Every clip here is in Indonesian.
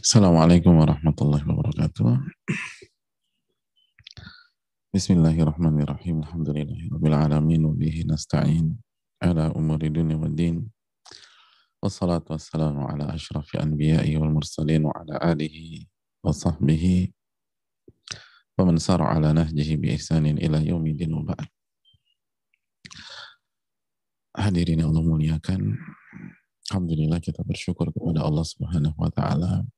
Assalamualaikum warahmatullahi wabarakatuh. Bismillahirrahmanirrahim. Alhamdulillahirabbil alamin nasta'in ala umuri dunya waddin. Wassalamu ala asyrafil anbiya'i wal mursalin wa ala alihi wa sahbihi wa man ala nahjihi bi ila yaumidin wa ba'd. Hadirin Allah muliakan. Alhamdulillah kita bersyukur kepada Allah Subhanahu wa taala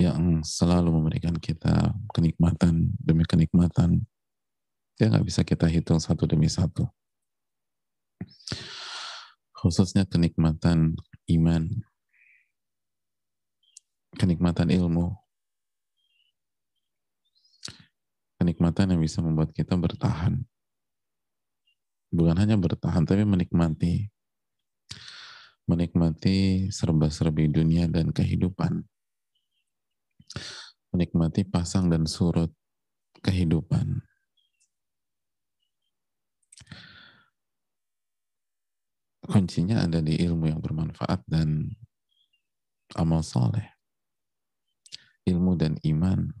yang selalu memberikan kita kenikmatan demi kenikmatan dia nggak bisa kita hitung satu demi satu. Khususnya kenikmatan iman kenikmatan ilmu kenikmatan yang bisa membuat kita bertahan. Bukan hanya bertahan tapi menikmati menikmati serba-serbi dunia dan kehidupan menikmati pasang dan surut kehidupan. Kuncinya ada di ilmu yang bermanfaat dan amal soleh. Ilmu dan iman.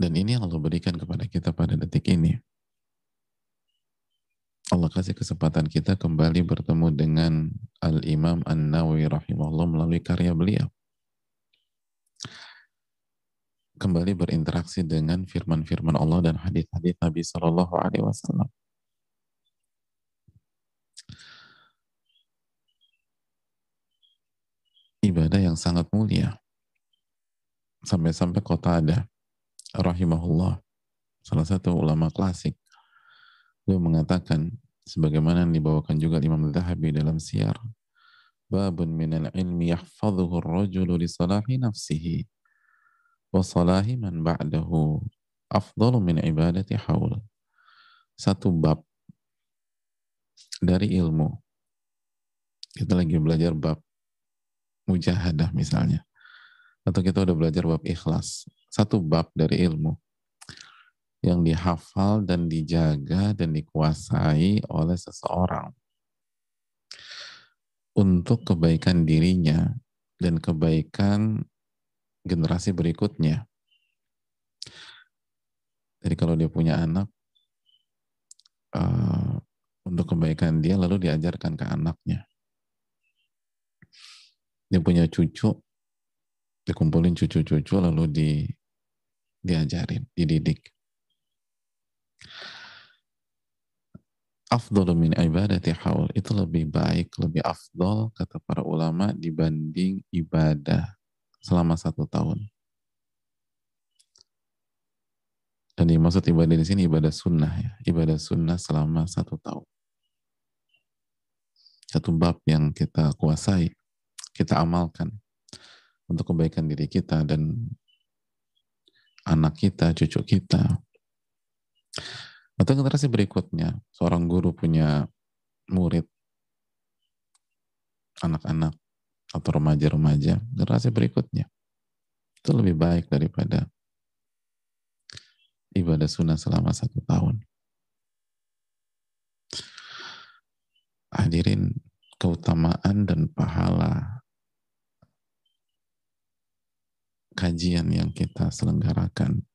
Dan ini yang Allah berikan kepada kita pada detik ini. Allah kasih kesempatan kita kembali bertemu dengan Al-Imam An-Nawawi rahimahullah melalui karya beliau. Kembali berinteraksi dengan firman-firman Allah dan hadis-hadis Nabi Shallallahu Alaihi Wasallam. Ibadah yang sangat mulia. Sampai-sampai kota ada rahimahullah, salah satu ulama klasik, Beliau mengatakan sebagaimana yang dibawakan juga Imam Zahabi dalam Syiar babun minal ilmi yahfadhuhu ar-rajulu li salahi nafsihi wa salahi man ba'dahu afdalu min ibadati haul satu bab dari ilmu. Kita lagi belajar bab mujahadah misalnya. Atau kita udah belajar bab ikhlas. Satu bab dari ilmu yang dihafal dan dijaga dan dikuasai oleh seseorang untuk kebaikan dirinya dan kebaikan generasi berikutnya. Jadi kalau dia punya anak, uh, untuk kebaikan dia lalu diajarkan ke anaknya. Dia punya cucu, dikumpulin cucu-cucu lalu di diajarin, dididik. Afdol min ibadati haul itu lebih baik, lebih afdol kata para ulama dibanding ibadah selama satu tahun. Dan dimaksud ibadah di sini ibadah sunnah ya, ibadah sunnah selama satu tahun. Satu bab yang kita kuasai, kita amalkan untuk kebaikan diri kita dan anak kita, cucu kita. Atau generasi berikutnya, seorang guru punya murid, anak-anak, atau remaja-remaja, generasi berikutnya. Itu lebih baik daripada ibadah sunnah selama satu tahun. Hadirin keutamaan dan pahala kajian yang kita selenggarakan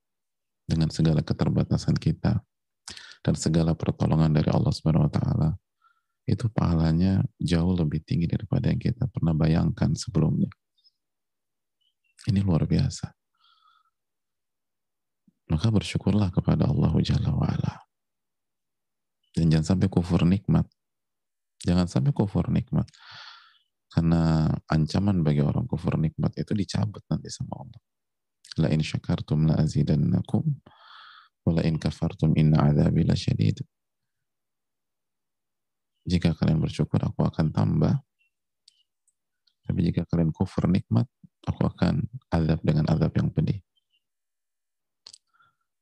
dengan segala keterbatasan kita dan segala pertolongan dari Allah Subhanahu wa taala itu pahalanya jauh lebih tinggi daripada yang kita pernah bayangkan sebelumnya. Ini luar biasa. Maka bersyukurlah kepada Allah Jalla wa'ala. Dan jangan sampai kufur nikmat. Jangan sampai kufur nikmat. Karena ancaman bagi orang kufur nikmat itu dicabut nanti sama Allah. La in syakartum la azidannakum Wala in kafartum inna adzabi lasyadid. Jika kalian bersyukur, aku akan tambah. Tapi jika kalian kufur nikmat, aku akan azab dengan azab yang pedih.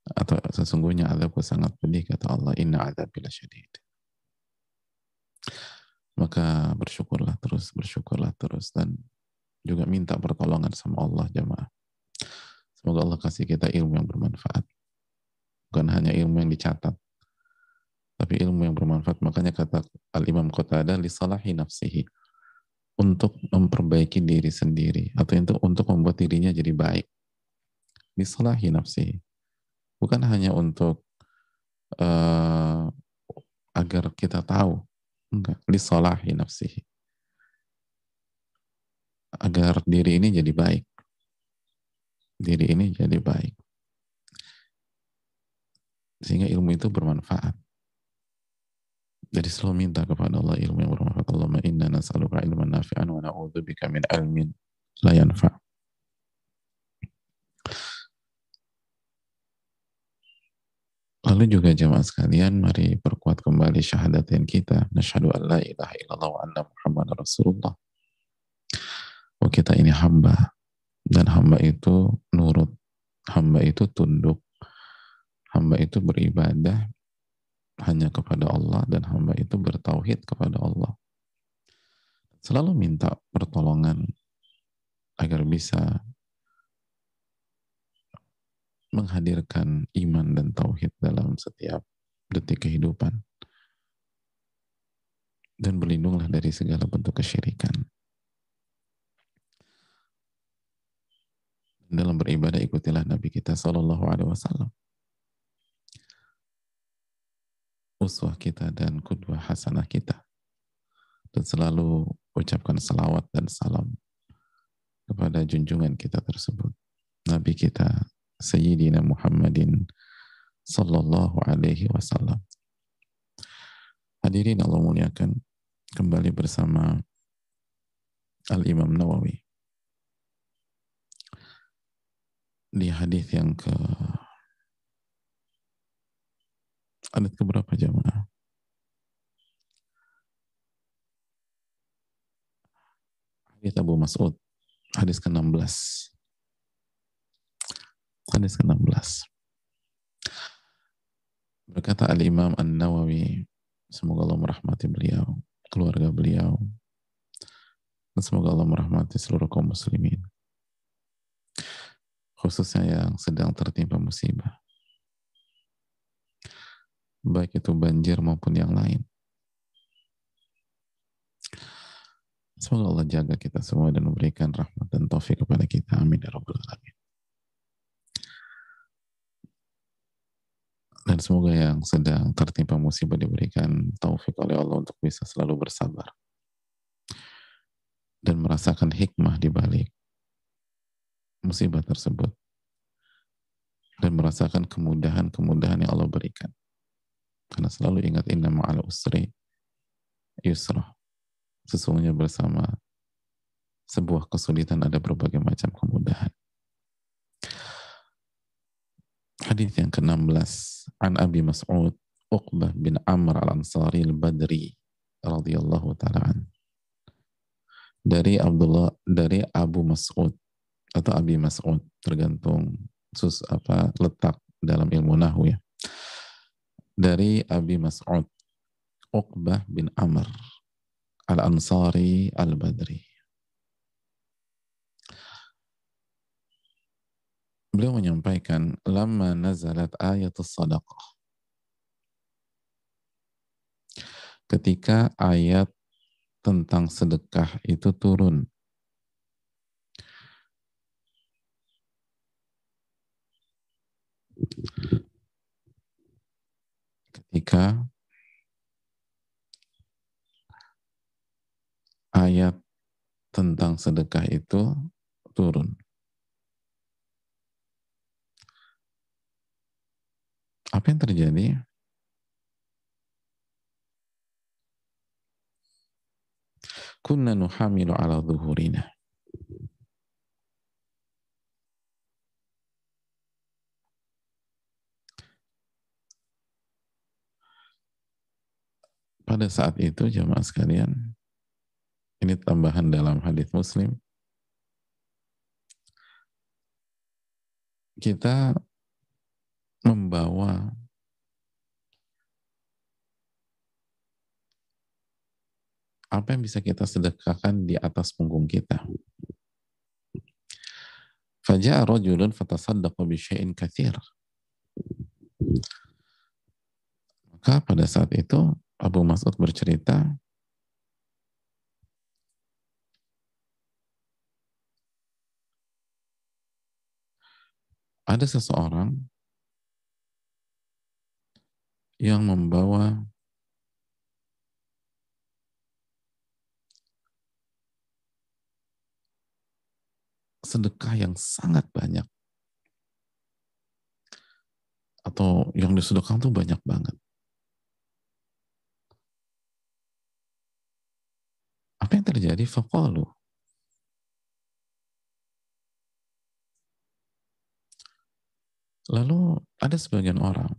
Atau sesungguhnya azabku sangat pedih, kata Allah, inna adzabi lasyadid. Maka bersyukurlah terus, bersyukurlah terus, dan juga minta pertolongan sama Allah jamaah. Semoga Allah kasih kita ilmu yang bermanfaat bukan hanya ilmu yang dicatat, tapi ilmu yang bermanfaat. Makanya kata Al-Imam Qatadah, li salahi nafsihi. Untuk memperbaiki diri sendiri. Atau untuk, untuk membuat dirinya jadi baik. Li salahi nafsihi. Bukan hanya untuk uh, agar kita tahu. Enggak. Li salahi nafsihi. Agar diri ini jadi baik. Diri ini jadi baik. Sehingga ilmu itu bermanfaat. Jadi selalu minta kepada Allah ilmu yang bermanfaat. Allahumma inna nas'aluka ilman nafi'an wa na'udzubika min ilmin la yanfa'. Lalu juga jemaah sekalian, mari perkuat kembali syahadatin kita. Nasyhadu an la ilaha illallah wa anna Muhammad Rasulullah. Oh kita ini hamba. Dan hamba itu nurut. Hamba itu tunduk. Hamba itu beribadah hanya kepada Allah dan hamba itu bertauhid kepada Allah. Selalu minta pertolongan agar bisa menghadirkan iman dan tauhid dalam setiap detik kehidupan. Dan berlindunglah dari segala bentuk kesyirikan. Dalam beribadah ikutilah Nabi kita Sallallahu Alaihi Wasallam. uswah kita dan kudwah hasanah kita. Dan selalu ucapkan salawat dan salam kepada junjungan kita tersebut. Nabi kita Sayyidina Muhammadin Sallallahu Alaihi Wasallam. Hadirin Allah muliakan kembali bersama Al-Imam Nawawi di hadis yang ke Hadis keberapa jamaah? Hadis Abu Mas'ud. Hadis ke-16. Hadis ke-16. Berkata Al-Imam An-Nawawi, semoga Allah merahmati beliau, keluarga beliau, dan semoga Allah merahmati seluruh kaum muslimin. Khususnya yang sedang tertimpa musibah baik itu banjir maupun yang lain. Semoga Allah jaga kita semua dan memberikan rahmat dan taufik kepada kita. Amin ya alamin. Dan semoga yang sedang tertimpa musibah diberikan taufik oleh Allah untuk bisa selalu bersabar. Dan merasakan hikmah di balik musibah tersebut. Dan merasakan kemudahan-kemudahan yang Allah berikan. Karena selalu ingat inna ma'al usri yusra. Sesungguhnya bersama sebuah kesulitan ada berbagai macam kemudahan. Hadis yang ke-16 An Abi Mas'ud Uqbah bin Amr al-Ansari al-Badri radhiyallahu taala dari Abdullah dari Abu Mas'ud atau Abi Mas'ud tergantung sus apa letak dalam ilmu nahwu ya dari Abi Mas'ud Uqbah bin Amr Al-Ansari Al-Badri. Beliau menyampaikan, lama nazalat ayat sadaqah. Ketika ayat tentang sedekah itu turun, ketika ayat tentang sedekah itu turun. Apa yang terjadi? Kunna nuhamilu ala zuhurina. Pada saat itu jemaah sekalian, ini tambahan dalam hadis Muslim, kita membawa apa yang bisa kita sedekahkan di atas punggung kita. Faja'a rajulun fatasaddaqa bi katsir Maka pada saat itu Abu Mas'ud bercerita, ada seseorang yang membawa sedekah yang sangat banyak atau yang disedekahkan tuh banyak banget. Apa yang terjadi? Faqalu. Lalu ada sebagian orang,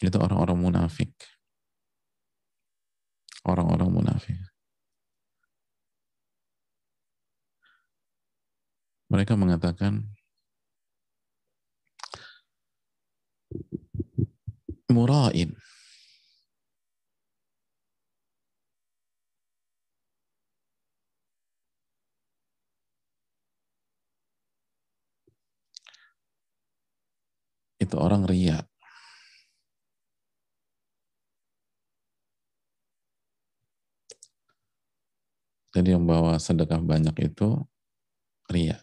itu orang-orang munafik. Orang-orang munafik. Mereka mengatakan, mura'in. Itu orang ria. Jadi yang bawa sedekah banyak itu ria.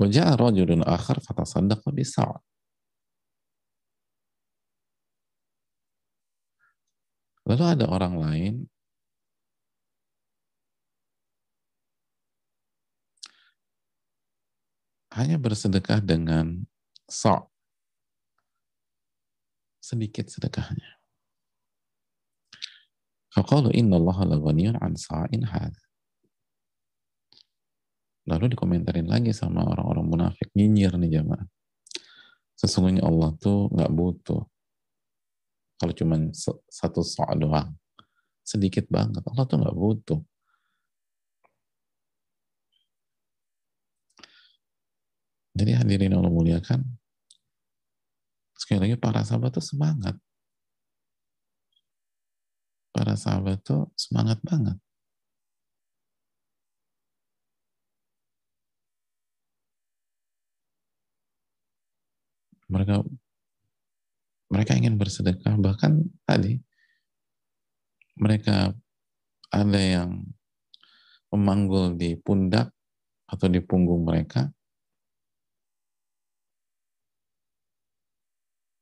Wajah rajulun akhar fatasaddaqa bisa'. Lalu ada orang lain hanya bersedekah dengan sok sedikit sedekahnya. Faqalu inna Allah la an sa'in. Lalu dikomentarin lagi sama orang-orang munafik, nyinyir nih jamaah. Sesungguhnya Allah tuh nggak butuh. Kalau cuma satu soal doang. Sedikit banget. Allah tuh nggak butuh. Jadi hadirin Allah muliakan, sekali lagi para sahabat tuh semangat. Para sahabat tuh semangat banget. mereka mereka ingin bersedekah bahkan tadi mereka ada yang memanggul di pundak atau di punggung mereka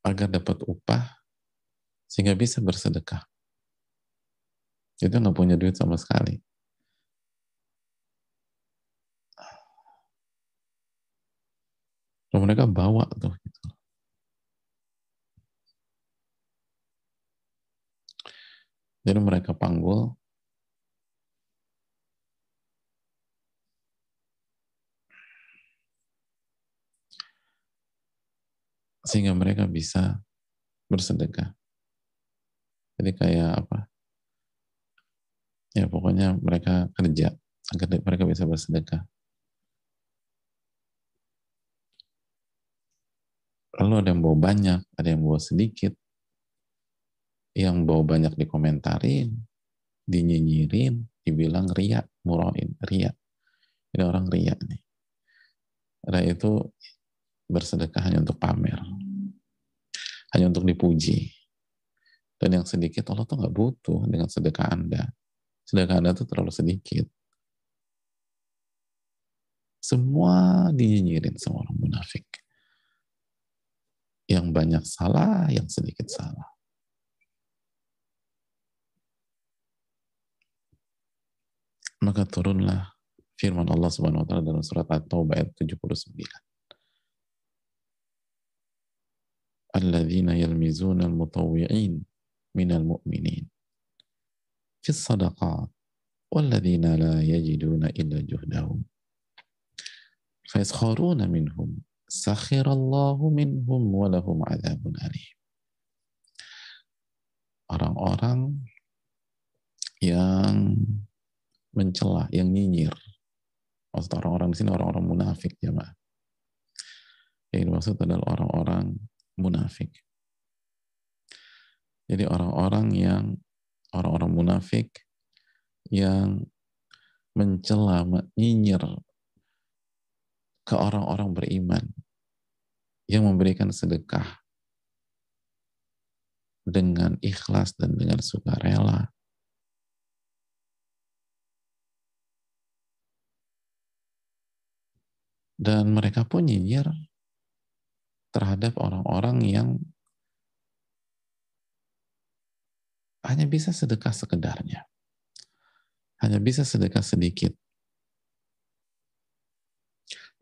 agar dapat upah sehingga bisa bersedekah. Itu nggak punya duit sama sekali. Mereka bawa tuh gitu. Jadi mereka panggul sehingga mereka bisa bersedekah. Jadi kayak apa? Ya pokoknya mereka kerja agar mereka bisa bersedekah. Lalu ada yang bawa banyak, ada yang bawa sedikit, yang bawa banyak dikomentarin, dinyinyirin, dibilang ria, murain, ria. Ini orang ria nih. Ria itu bersedekah hanya untuk pamer. Hanya untuk dipuji. Dan yang sedikit Allah tuh nggak butuh dengan sedekah Anda. Sedekah Anda tuh terlalu sedikit. Semua dinyinyirin sama orang munafik. Yang banyak salah, yang sedikit salah. maka turunlah firman Allah Subhanahu wa taala dalam surat At-Taubah ayat 79. Alladzina yalmizuna al-mutawwi'in minal mu'minin fi sadaqat walladzina la yajiduna illa juhdahum fayaskharuna minhum sakhirallahu minhum wa lahum adzabun alim orang-orang yang mencela, yang nyinyir. Maksud orang-orang di sini orang-orang munafik ya, Mbak. Yang dimaksud adalah orang-orang munafik. Jadi orang-orang yang orang-orang munafik yang mencela, nyinyir ke orang-orang beriman yang memberikan sedekah dengan ikhlas dan dengan sukarela. Dan mereka pun nyinyir terhadap orang-orang yang hanya bisa sedekah sekedarnya. Hanya bisa sedekah sedikit.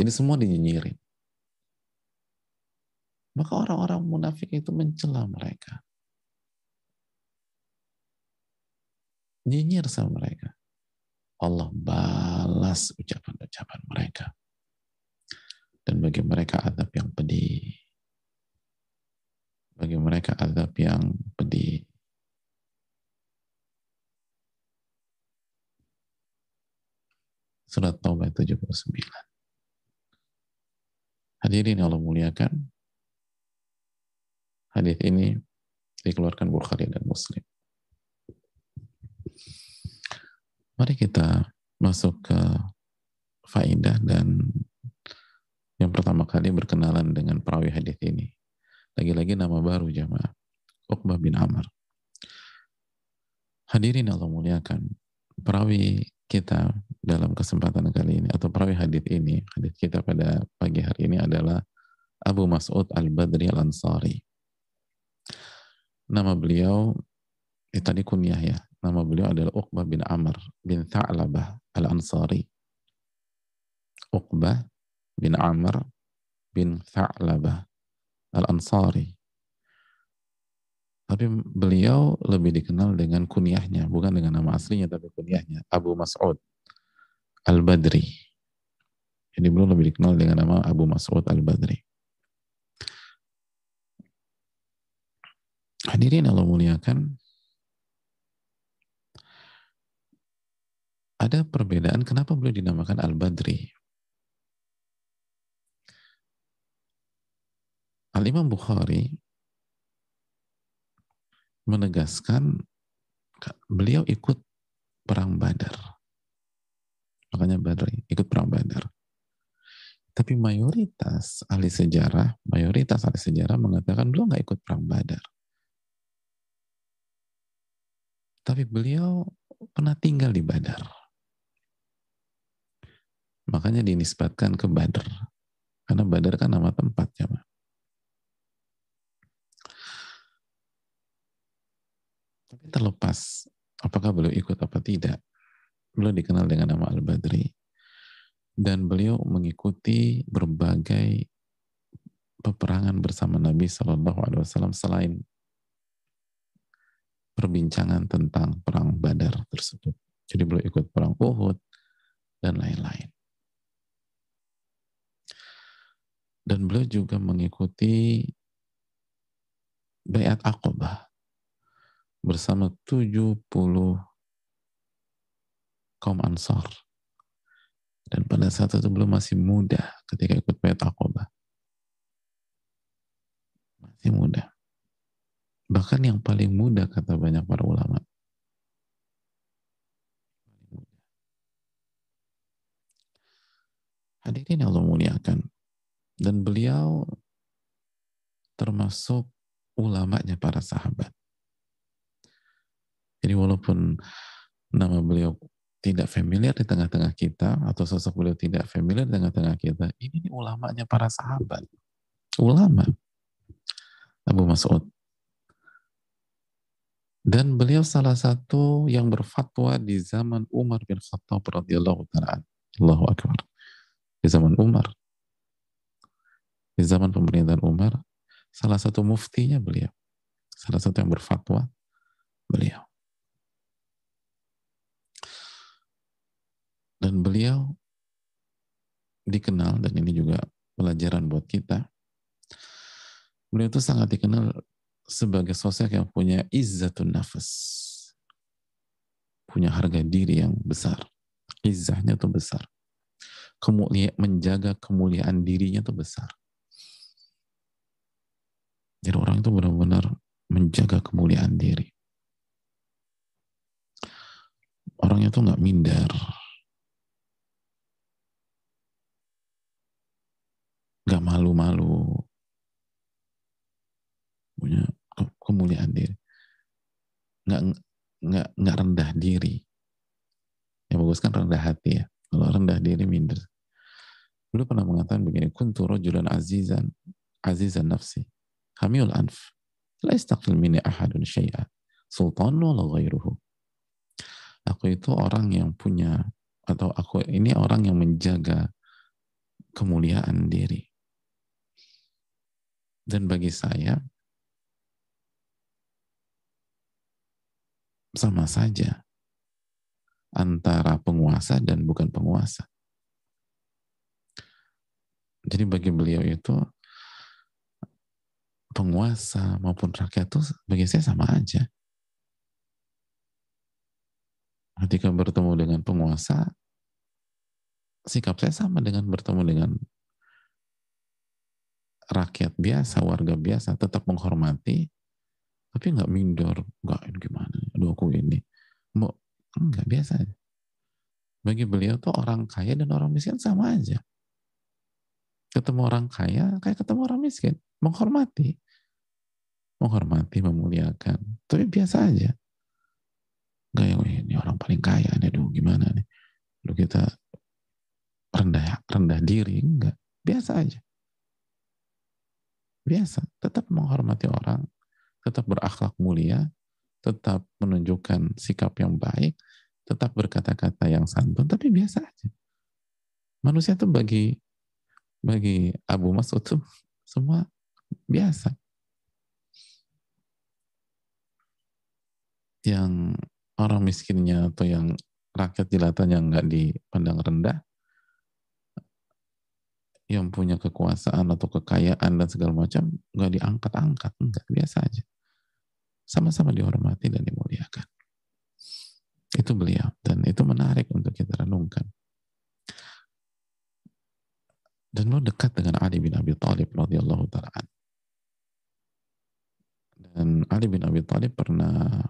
Jadi semua dinyinyirin. Maka orang-orang munafik itu mencela mereka. Nyinyir sama mereka. Allah balas ucapan-ucapan mereka. Dan bagi mereka adab yang pedih. Bagi mereka adab yang pedih. Surat Taubah 79. Hadirin yang Allah muliakan, hadis ini dikeluarkan Bukhari dan Muslim. Mari kita masuk ke faidah dan yang pertama kali berkenalan dengan perawi hadis ini. Lagi-lagi nama baru jamaah. Uqbah bin Amr. Hadirin Allah muliakan. Perawi kita dalam kesempatan kali ini atau perawi hadis ini, hadis kita pada pagi hari ini adalah Abu Mas'ud Al-Badri Al-Ansari. Nama beliau, eh, tadi kunyah ya, nama beliau adalah Uqbah bin Amr bin Tha'labah Al-Ansari. Uqbah bin Amr bin Tha'labah Al-Ansari. Tapi beliau lebih dikenal dengan kunyahnya, bukan dengan nama aslinya, tapi kunyahnya. Abu Mas'ud Al-Badri. Jadi beliau lebih dikenal dengan nama Abu Mas'ud Al-Badri. Hadirin Allah muliakan, ada perbedaan kenapa beliau dinamakan Al-Badri. Al-Imam Bukhari menegaskan beliau ikut perang Badar. Makanya Badri ikut perang Badar. Tapi mayoritas ahli sejarah, mayoritas ahli sejarah mengatakan beliau nggak ikut perang Badar. Tapi beliau pernah tinggal di Badar. Makanya dinisbatkan ke Badar. Karena Badar kan nama tempat Tapi terlepas apakah beliau ikut apa tidak, beliau dikenal dengan nama Al-Badri. Dan beliau mengikuti berbagai peperangan bersama Nabi Shallallahu Alaihi Wasallam selain perbincangan tentang perang Badar tersebut. Jadi beliau ikut perang Uhud dan lain-lain. Dan beliau juga mengikuti Bayat Aqobah bersama 70 kaum Ansar. Dan pada saat itu belum masih muda ketika ikut Bayat Aqobah. Masih muda. Bahkan yang paling muda kata banyak para ulama. Hadirin Allah muliakan. Dan beliau termasuk ulamanya para sahabat. Jadi walaupun nama beliau tidak familiar di tengah-tengah kita atau sosok beliau tidak familiar di tengah-tengah kita, ini ulamanya para sahabat. Ulama. Abu Mas'ud. Dan beliau salah satu yang berfatwa di zaman Umar bin Khattab radhiyallahu taala. Allahu akbar. Di zaman Umar. Di zaman pemerintahan Umar, salah satu muftinya beliau. Salah satu yang berfatwa beliau. Dan beliau dikenal, dan ini juga pelajaran buat kita, beliau itu sangat dikenal sebagai sosok yang punya izzatun nafas. Punya harga diri yang besar. Izzahnya itu besar. Kemulia, menjaga kemuliaan dirinya itu besar. Jadi orang itu benar-benar menjaga kemuliaan diri. Orangnya itu nggak minder, nggak malu-malu. Punya kemuliaan diri. Nggak nggak nggak rendah diri. Ya bagus kan rendah hati ya. Kalau rendah diri minder. Beliau pernah mengatakan begini kuntu rojulan azizan azizan nafsi hamil anf la istaqil minni ahadun syai'a sultan wala ghairuhu. Aku itu orang yang punya atau aku ini orang yang menjaga kemuliaan diri. Dan bagi saya, sama saja antara penguasa dan bukan penguasa. Jadi bagi beliau itu penguasa maupun rakyat itu bagi saya sama aja. Ketika bertemu dengan penguasa, sikap saya sama dengan bertemu dengan rakyat biasa, warga biasa, tetap menghormati, tapi nggak minder, nggak ini gimana, aduh aku ini, mau enggak biasa aja. Bagi beliau tuh orang kaya dan orang miskin sama aja. Ketemu orang kaya kayak ketemu orang miskin, menghormati, menghormati, memuliakan, tapi biasa aja. Gak yang ini orang paling kaya nih, aduh gimana nih, aduh kita rendah rendah diri, enggak, biasa aja. Biasa, tetap menghormati orang, tetap berakhlak mulia, tetap menunjukkan sikap yang baik, tetap berkata-kata yang santun, tapi biasa aja. Manusia itu bagi bagi Abu Mas'ud itu semua biasa. Yang orang miskinnya atau yang rakyat jelata yang nggak dipandang rendah, yang punya kekuasaan atau kekayaan dan segala macam nggak diangkat-angkat, nggak biasa aja sama-sama dihormati dan dimuliakan. Itu beliau dan itu menarik untuk kita renungkan. Dan lo dekat dengan Ali bin Abi Thalib radhiyallahu taala Dan Ali bin Abi Thalib pernah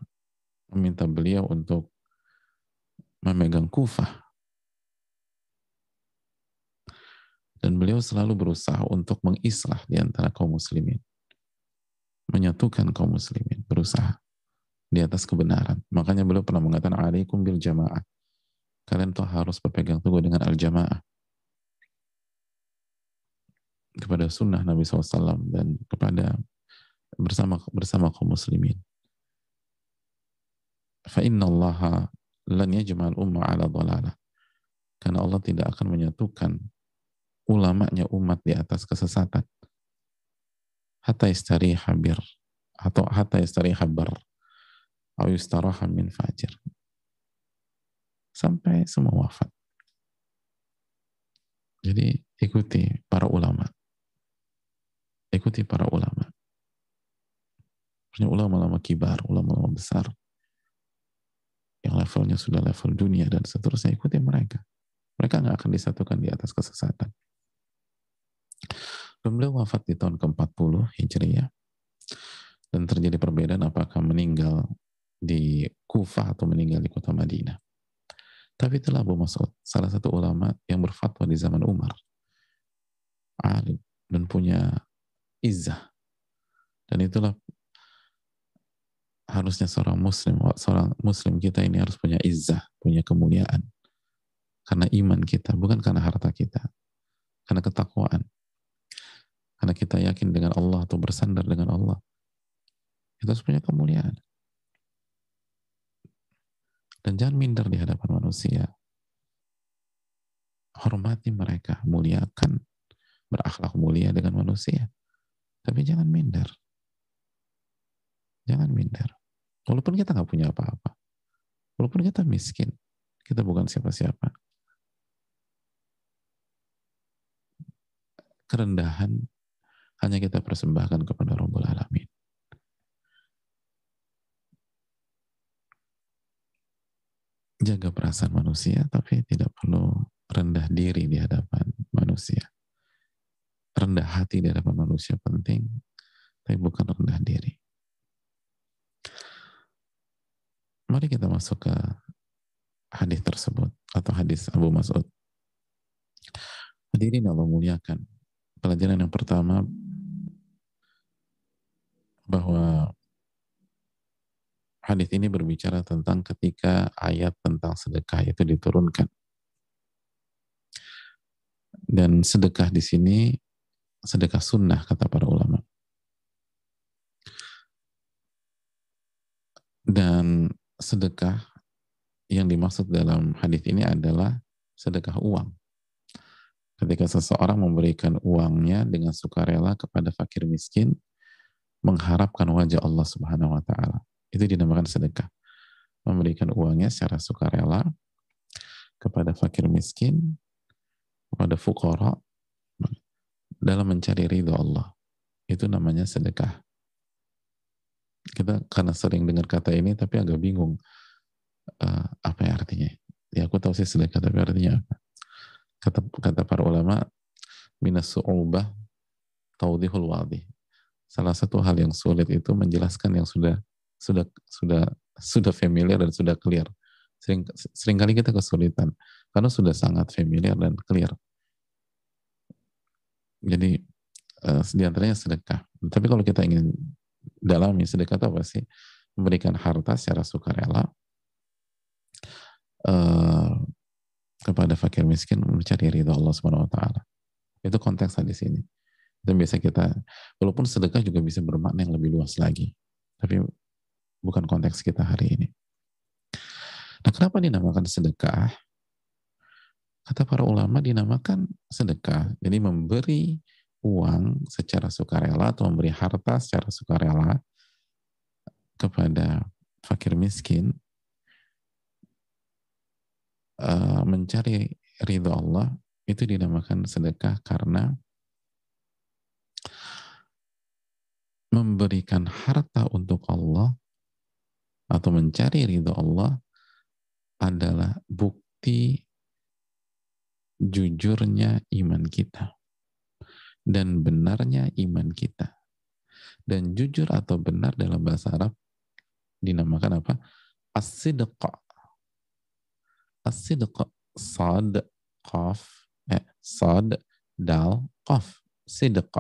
meminta beliau untuk memegang Kufah. Dan beliau selalu berusaha untuk mengislah di antara kaum muslimin menyatukan kaum muslimin, berusaha di atas kebenaran. Makanya beliau pernah mengatakan alaikum bil jamaah. Kalian tuh harus berpegang teguh dengan al-jamaah. Kepada sunnah Nabi SAW dan kepada bersama bersama kaum muslimin. Fa inna Allah lan yajma'al umma ala dhalalah. Karena Allah tidak akan menyatukan ulamanya umat di atas kesesatan. Hatta yastariha bir atau hatta yastariha bar atau min fajir. Sampai semua wafat. Jadi ikuti para ulama. Ikuti para ulama. Punya ulama-ulama kibar ulama-ulama besar. Yang levelnya sudah level dunia dan seterusnya ikuti mereka. Mereka nggak akan disatukan di atas kesesatan dan beliau wafat di tahun ke-40 Hijriah. Dan terjadi perbedaan apakah meninggal di Kufah atau meninggal di kota Madinah. Tapi itulah Abu Mas'ud, salah satu ulama yang berfatwa di zaman Umar. Alim dan punya izah. Dan itulah harusnya seorang muslim, seorang muslim kita ini harus punya izah, punya kemuliaan. Karena iman kita, bukan karena harta kita. Karena ketakwaan. Karena kita yakin dengan Allah atau bersandar dengan Allah. Kita harus punya kemuliaan. Dan jangan minder di hadapan manusia. Hormati mereka, muliakan, berakhlak mulia dengan manusia. Tapi jangan minder. Jangan minder. Walaupun kita nggak punya apa-apa. Walaupun kita miskin. Kita bukan siapa-siapa. Kerendahan hanya kita persembahkan kepada Rabbul Alamin. Jaga perasaan manusia, tapi tidak perlu rendah diri di hadapan manusia. Rendah hati di hadapan manusia penting, tapi bukan rendah diri. Mari kita masuk ke hadis tersebut atau hadis Abu Mas'ud. Hadirin Allah muliakan. Pelajaran yang pertama bahwa hadis ini berbicara tentang ketika ayat tentang sedekah itu diturunkan. Dan sedekah di sini sedekah sunnah kata para ulama. Dan sedekah yang dimaksud dalam hadis ini adalah sedekah uang. Ketika seseorang memberikan uangnya dengan sukarela kepada fakir miskin, mengharapkan wajah Allah Subhanahu wa taala. Itu dinamakan sedekah. Memberikan uangnya secara sukarela kepada fakir miskin, kepada fukara dalam mencari ridho Allah. Itu namanya sedekah. Kita karena sering dengar kata ini tapi agak bingung uh, apa ya artinya. Ya aku tahu sih sedekah tapi artinya apa kata kata para ulama minas su'ubah taudihul wadih salah satu hal yang sulit itu menjelaskan yang sudah sudah sudah sudah familiar dan sudah clear sering sering kali kita kesulitan karena sudah sangat familiar dan clear jadi uh, di antaranya sedekah tapi kalau kita ingin dalami sedekah itu apa sih memberikan harta secara sukarela uh, kepada fakir miskin mencari ridho Allah Subhanahu wa taala. Itu konteks di sini. Dan biasa kita walaupun sedekah juga bisa bermakna yang lebih luas lagi. Tapi bukan konteks kita hari ini. Nah, kenapa dinamakan sedekah? Kata para ulama dinamakan sedekah. Jadi memberi uang secara sukarela atau memberi harta secara sukarela kepada fakir miskin uh, mencari ridho Allah itu dinamakan sedekah karena memberikan harta untuk Allah atau mencari ridho Allah adalah bukti jujurnya iman kita dan benarnya iman kita. Dan jujur atau benar dalam bahasa Arab dinamakan apa? As-sidqa As-sidq sad qaf eh, sad dal qaf sidq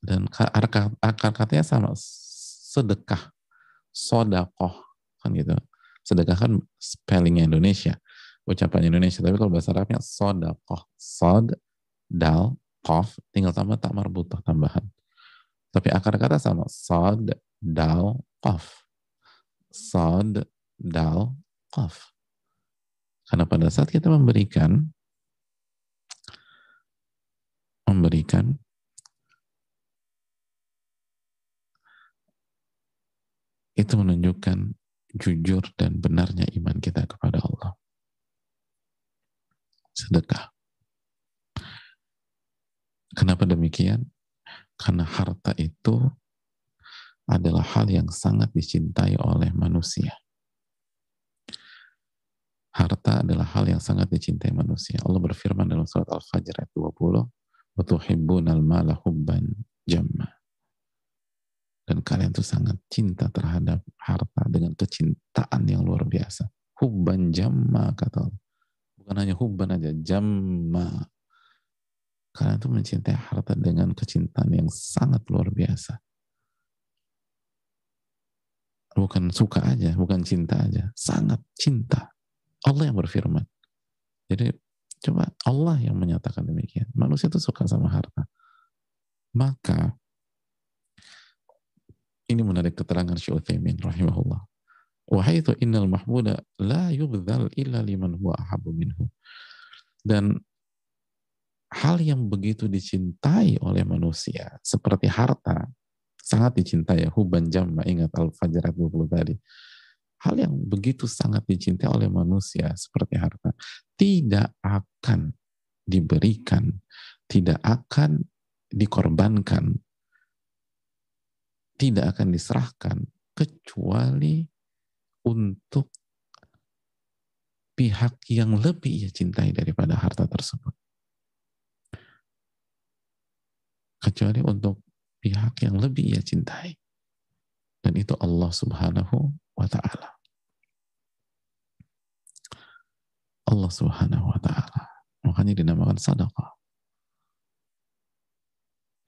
dan akar, katanya sama sedekah sodakoh kan gitu. Sedekah kan spellingnya Indonesia ucapan Indonesia. Tapi kalau bahasa Arabnya sodakoh sod dal qaf tinggal tambah tak marbutah tambahan. Tapi akar kata sama sod dal qaf sod dal, qaf. Karena pada saat kita memberikan memberikan itu menunjukkan jujur dan benarnya iman kita kepada Allah. Sedekah. Kenapa demikian? Karena harta itu adalah hal yang sangat dicintai oleh manusia harta adalah hal yang sangat dicintai manusia. Allah berfirman dalam surat Al-Fajr ayat 20, al mala hubban jamma." Dan kalian tuh sangat cinta terhadap harta dengan kecintaan yang luar biasa. Hubban jamma kata Allah. Bukan hanya hubban aja, jamma. Kalian tuh mencintai harta dengan kecintaan yang sangat luar biasa. Bukan suka aja, bukan cinta aja, sangat cinta Allah yang berfirman. Jadi coba Allah yang menyatakan demikian. Manusia itu suka sama harta. Maka ini menarik keterangan Syekh Utsaimin rahimahullah. Wahai itu innal mahmuda la yubdhal illa liman huwa ahabu minhu. Dan hal yang begitu dicintai oleh manusia seperti harta sangat dicintai huban jamma ingat al-fajr 20 tadi hal yang begitu sangat dicintai oleh manusia seperti harta tidak akan diberikan, tidak akan dikorbankan, tidak akan diserahkan kecuali untuk pihak yang lebih ia cintai daripada harta tersebut. Kecuali untuk pihak yang lebih ia cintai. Dan itu Allah subhanahu wa ta'ala. Allah subhanahu wa ta'ala. Makanya dinamakan sadaqah.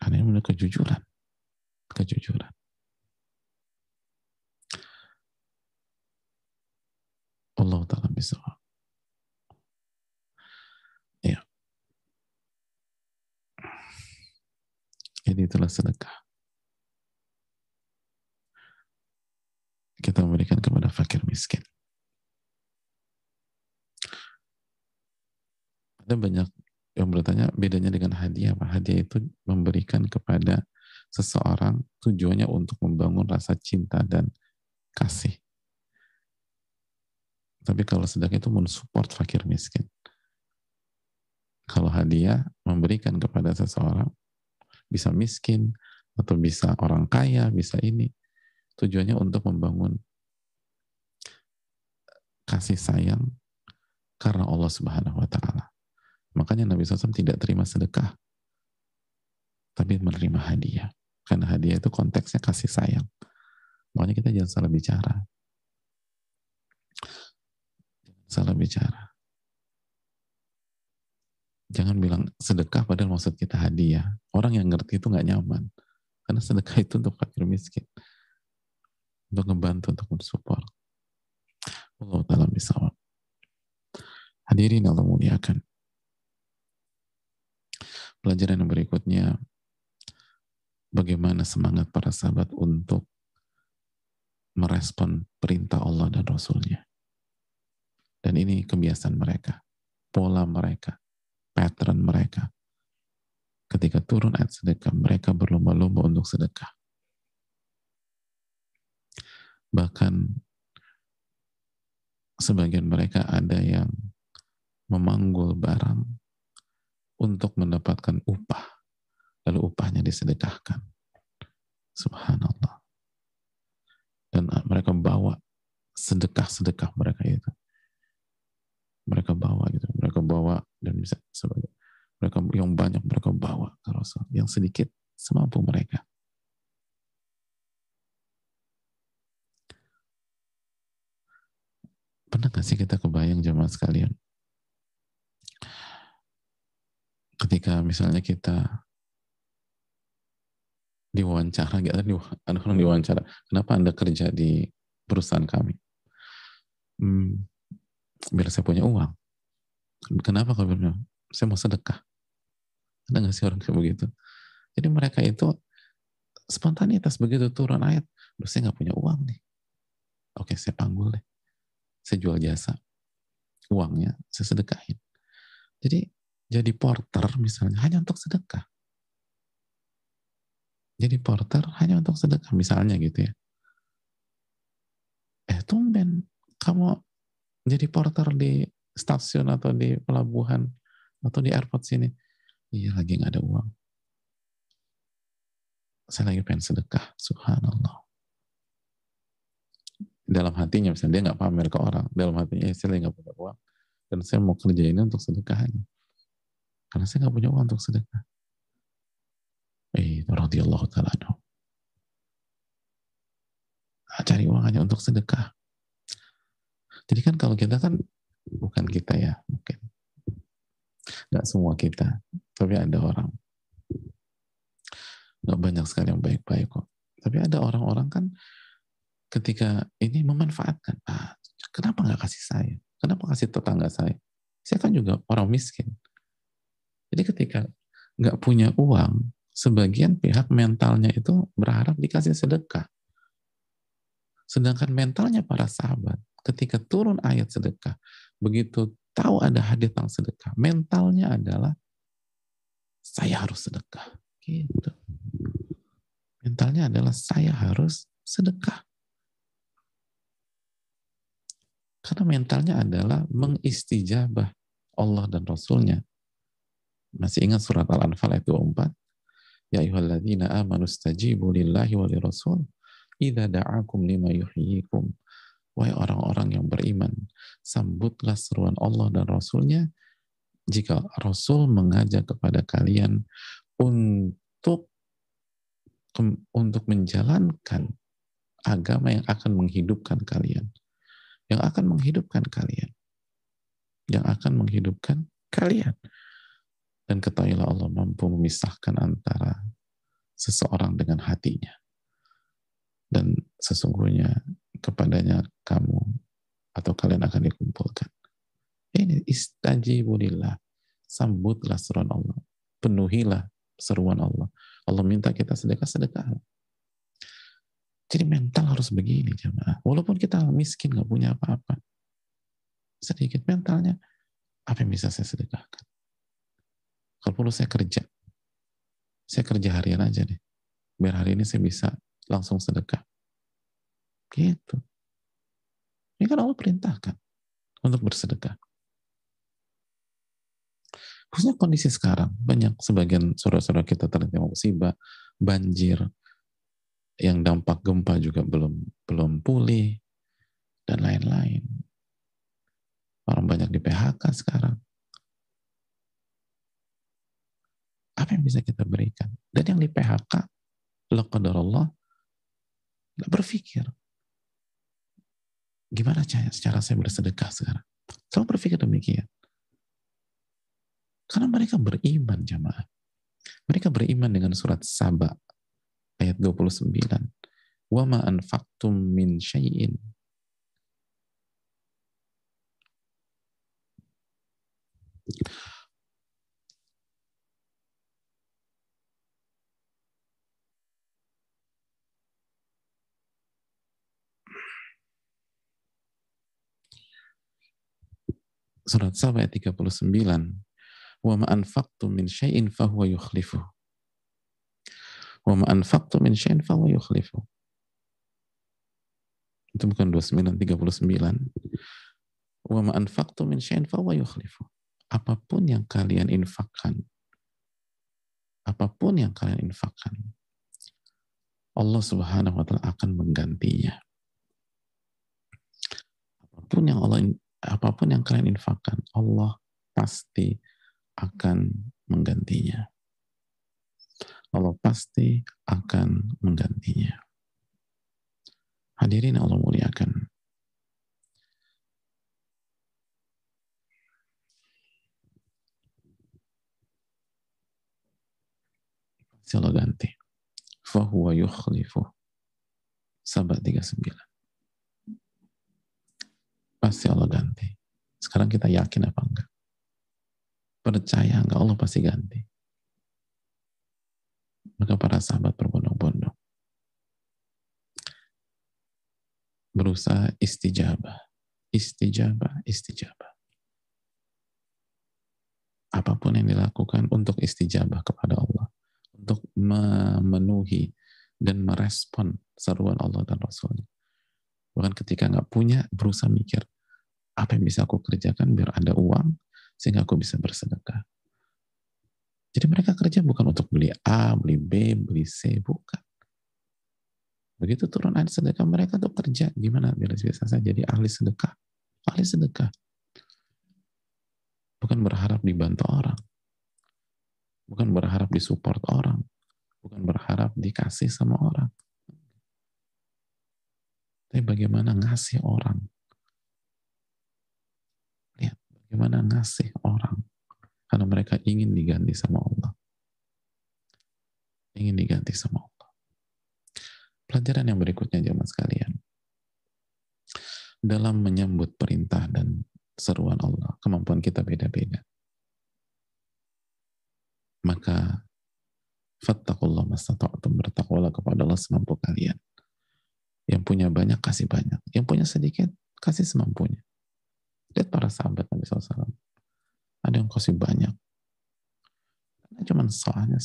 Karena ini kejujuran. Kejujuran. Allah Ta'ala bisa. Ya. Ini itulah sedekah. Kita memberikan kepada fakir miskin. Ada banyak yang bertanya bedanya dengan hadiah apa? Hadiah itu memberikan kepada seseorang tujuannya untuk membangun rasa cinta dan kasih. Tapi kalau sedekah itu mensupport fakir miskin. Kalau hadiah memberikan kepada seseorang bisa miskin atau bisa orang kaya, bisa ini. Tujuannya untuk membangun kasih sayang karena Allah Subhanahu wa taala. Makanya Nabi SAW tidak terima sedekah, tapi menerima hadiah. Karena hadiah itu konteksnya kasih sayang. Makanya kita jangan salah bicara. Salah bicara. Jangan bilang sedekah padahal maksud kita hadiah. Orang yang ngerti itu nggak nyaman. Karena sedekah itu untuk fakir miskin. Untuk ngebantu, untuk mensupport. Allah Ta'ala bisa. Hadirin Allah muliakan. Pelajaran yang berikutnya, bagaimana semangat para sahabat untuk merespon perintah Allah dan Rasulnya. Dan ini kebiasaan mereka, pola mereka, pattern mereka. Ketika turun ayat sedekah, mereka berlomba-lomba untuk sedekah. Bahkan sebagian mereka ada yang memanggul barang untuk mendapatkan upah. Lalu upahnya disedekahkan. Subhanallah. Dan mereka bawa sedekah-sedekah mereka itu. Mereka bawa gitu. Mereka bawa dan bisa sebagai mereka yang banyak mereka bawa ke Rasul. Yang sedikit semampu mereka. Pernah gak sih kita kebayang jemaah sekalian? ketika misalnya kita diwawancara, ada orang diwawancara, kenapa Anda kerja di perusahaan kami? Hmm, biar saya punya uang. Kenapa kalau bilang, saya mau sedekah. Ada nggak sih orang kayak begitu? Jadi mereka itu spontanitas begitu turun ayat, saya nggak punya uang nih. Oke, saya panggul deh. Saya jual jasa. Uangnya saya sedekahin. Jadi jadi porter misalnya hanya untuk sedekah. Jadi porter hanya untuk sedekah misalnya gitu ya. Eh tumben kamu jadi porter di stasiun atau di pelabuhan atau di airport sini. Iya lagi nggak ada uang. Saya lagi pengen sedekah, subhanallah. Dalam hatinya misalnya dia nggak pamer ke orang, dalam hatinya eh, saya lagi nggak punya uang dan saya mau kerja ini untuk sedekahnya. Karena saya nggak punya uang untuk sedekah. Eh, radhiyallahu ta'ala cari uang hanya untuk sedekah. Jadi kan kalau kita kan bukan kita ya mungkin nggak semua kita, tapi ada orang nggak banyak sekali yang baik-baik kok. Tapi ada orang-orang kan ketika ini memanfaatkan, ah, kenapa nggak kasih saya? Kenapa kasih tetangga saya? Saya kan juga orang miskin. Jadi ketika nggak punya uang, sebagian pihak mentalnya itu berharap dikasih sedekah. Sedangkan mentalnya para sahabat, ketika turun ayat sedekah, begitu tahu ada hadis tentang sedekah, mentalnya adalah saya harus sedekah. Gitu. Mentalnya adalah saya harus sedekah. Karena mentalnya adalah mengistijabah Allah dan Rasulnya masih ingat surat Al-Anfal ayat 24? Ya ayyuhalladzina amanu stajibu lillahi wa lirasul idza da'akum lima yuhyikum. Wahai orang-orang yang beriman, sambutlah seruan Allah dan Rasulnya jika Rasul mengajak kepada kalian untuk untuk menjalankan agama yang akan menghidupkan kalian. Yang akan menghidupkan kalian. Yang akan menghidupkan kalian. Dan ketahuilah Allah mampu memisahkan antara seseorang dengan hatinya. Dan sesungguhnya kepadanya kamu atau kalian akan dikumpulkan. Ini istajibulillah. Sambutlah seruan Allah. Penuhilah seruan Allah. Allah minta kita sedekah-sedekah. Jadi mental harus begini jemaah. Walaupun kita miskin, nggak punya apa-apa. Sedikit mentalnya, apa yang bisa saya sedekahkan? Kalau perlu saya kerja. Saya kerja harian aja deh. Biar hari ini saya bisa langsung sedekah. Gitu. Ini kan Allah perintahkan untuk bersedekah. Khususnya kondisi sekarang, banyak sebagian saudara-saudara kita terkena musibah, banjir, yang dampak gempa juga belum belum pulih, dan lain-lain. Orang banyak di PHK sekarang. Apa yang bisa kita berikan? Dan yang di PHK, Allah berpikir. Gimana cara, secara saya bersedekah sekarang? Saya berpikir demikian. Karena mereka beriman jamaah. Mereka beriman dengan surat Saba ayat 29. Wa ma anfaqtum min syai'in Surat Saba ayat 39 wa ma anfaqtum min syai'in fahuwa yukhlifu. Wa ma anfaqtum min syai'in fahuwa yukhlifu. Itu bukan 29 39 wa ma anfaqtum min syai'in fahuwa yukhlifu. Apa pun yang kalian infakkan apa pun yang kalian infakkan Allah Subhanahu wa taala akan menggantinya. Apa pun yang Allah apa pun yang kalian infakkan Allah pasti akan menggantinya. Allah pasti akan menggantinya. Hadirin Allah muliakan. Pasti Allah ganti. Fahuwa yukhlifu. Sabat 39. Pasti Allah ganti. Sekarang kita yakin apa enggak? percaya enggak Allah pasti ganti. Maka para sahabat berbondong-bondong berusaha istijabah, istijabah, istijabah. Apa pun yang dilakukan untuk istijabah kepada Allah, untuk memenuhi dan merespon seruan Allah dan Rasulnya. Bahkan ketika nggak punya, berusaha mikir, apa yang bisa aku kerjakan biar ada uang, sehingga aku bisa bersedekah. Jadi mereka kerja bukan untuk beli A, beli B, beli C, bukan. Begitu turun ayat sedekah, mereka tuh kerja. Gimana biar bisa saya jadi ahli sedekah? Ahli sedekah. Bukan berharap dibantu orang. Bukan berharap disupport orang. Bukan berharap dikasih sama orang. Tapi bagaimana ngasih orang Bagaimana ngasih orang karena mereka ingin diganti sama Allah. Ingin diganti sama Allah. Pelajaran yang berikutnya jemaah sekalian. Dalam menyambut perintah dan seruan Allah, kemampuan kita beda-beda. Maka fattakullah mastata'tum bertakwalah kepada Allah semampu kalian. Yang punya banyak kasih banyak, yang punya sedikit kasih semampunya. Lihat para sahabat Nabi SAW. Ada yang kasih banyak. Karena cuma soalnya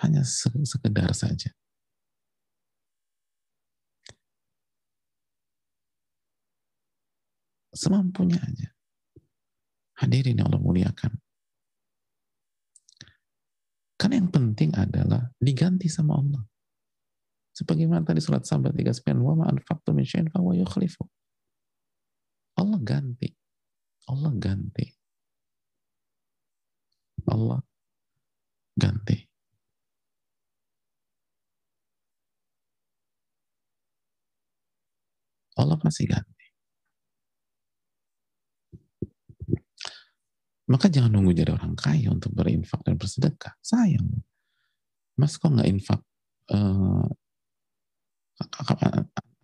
hanya sekedar saja. Semampunya aja. Hadirin yang Allah muliakan. Karena yang penting adalah diganti sama Allah. Sebagaimana tadi surat sahabat 39, wa ma anfaqtu min syai'in fa yukhlifu. Allah ganti. Allah ganti. Allah ganti. Allah pasti ganti. Maka jangan nunggu jadi orang kaya untuk berinfak dan bersedekah. Sayang. Mas kok nggak infak? Uh,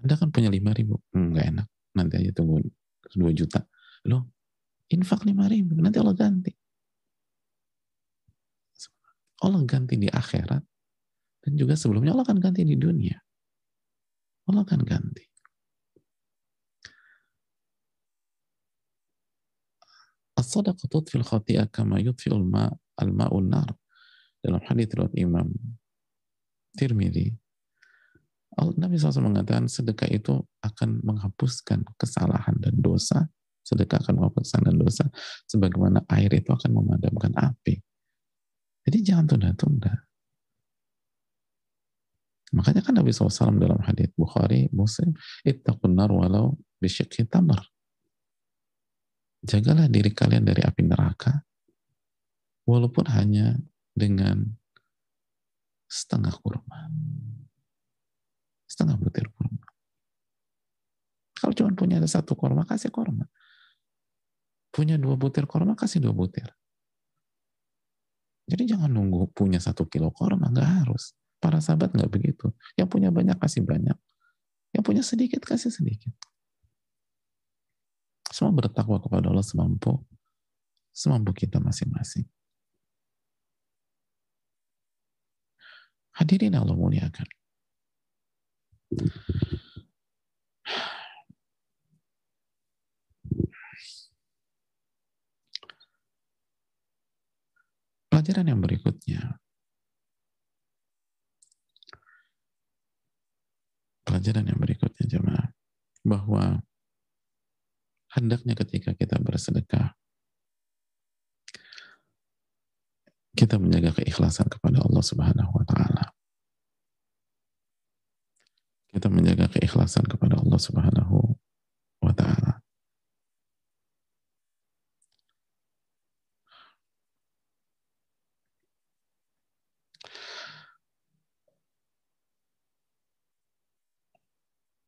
anda kan punya lima ribu. Hmm, nggak enak nanti aja tunggu 2 juta. Loh, infak 5 ribu, nanti Allah ganti. Allah ganti di akhirat, dan juga sebelumnya Allah akan ganti di dunia. Allah akan ganti. As-sadaqah tudfil khati'ah kama ma nar. Dalam riwayat Imam Tirmidzi, Nabi SAW mengatakan sedekah itu akan menghapuskan kesalahan dan dosa. Sedekah akan menghapuskan dan dosa. Sebagaimana air itu akan memadamkan api. Jadi jangan tunda-tunda. Makanya kan Nabi SAW dalam hadis Bukhari, Muslim, ittaqun nar walau bisyikhi tamar. Jagalah diri kalian dari api neraka, walaupun hanya dengan setengah kurma setengah butir kurma. Kalau cuma punya satu kurma, kasih kurma. Punya dua butir kurma, kasih dua butir. Jadi jangan nunggu punya satu kilo kurma, nggak harus. Para sahabat nggak begitu. Yang punya banyak, kasih banyak. Yang punya sedikit, kasih sedikit. Semua bertakwa kepada Allah semampu, semampu kita masing-masing. Hadirin Allah muliakan. Pelajaran yang berikutnya. Pelajaran yang berikutnya jemaah bahwa hendaknya ketika kita bersedekah kita menjaga keikhlasan kepada Allah Subhanahu wa taala kita menjaga keikhlasan kepada Allah Subhanahu wa taala.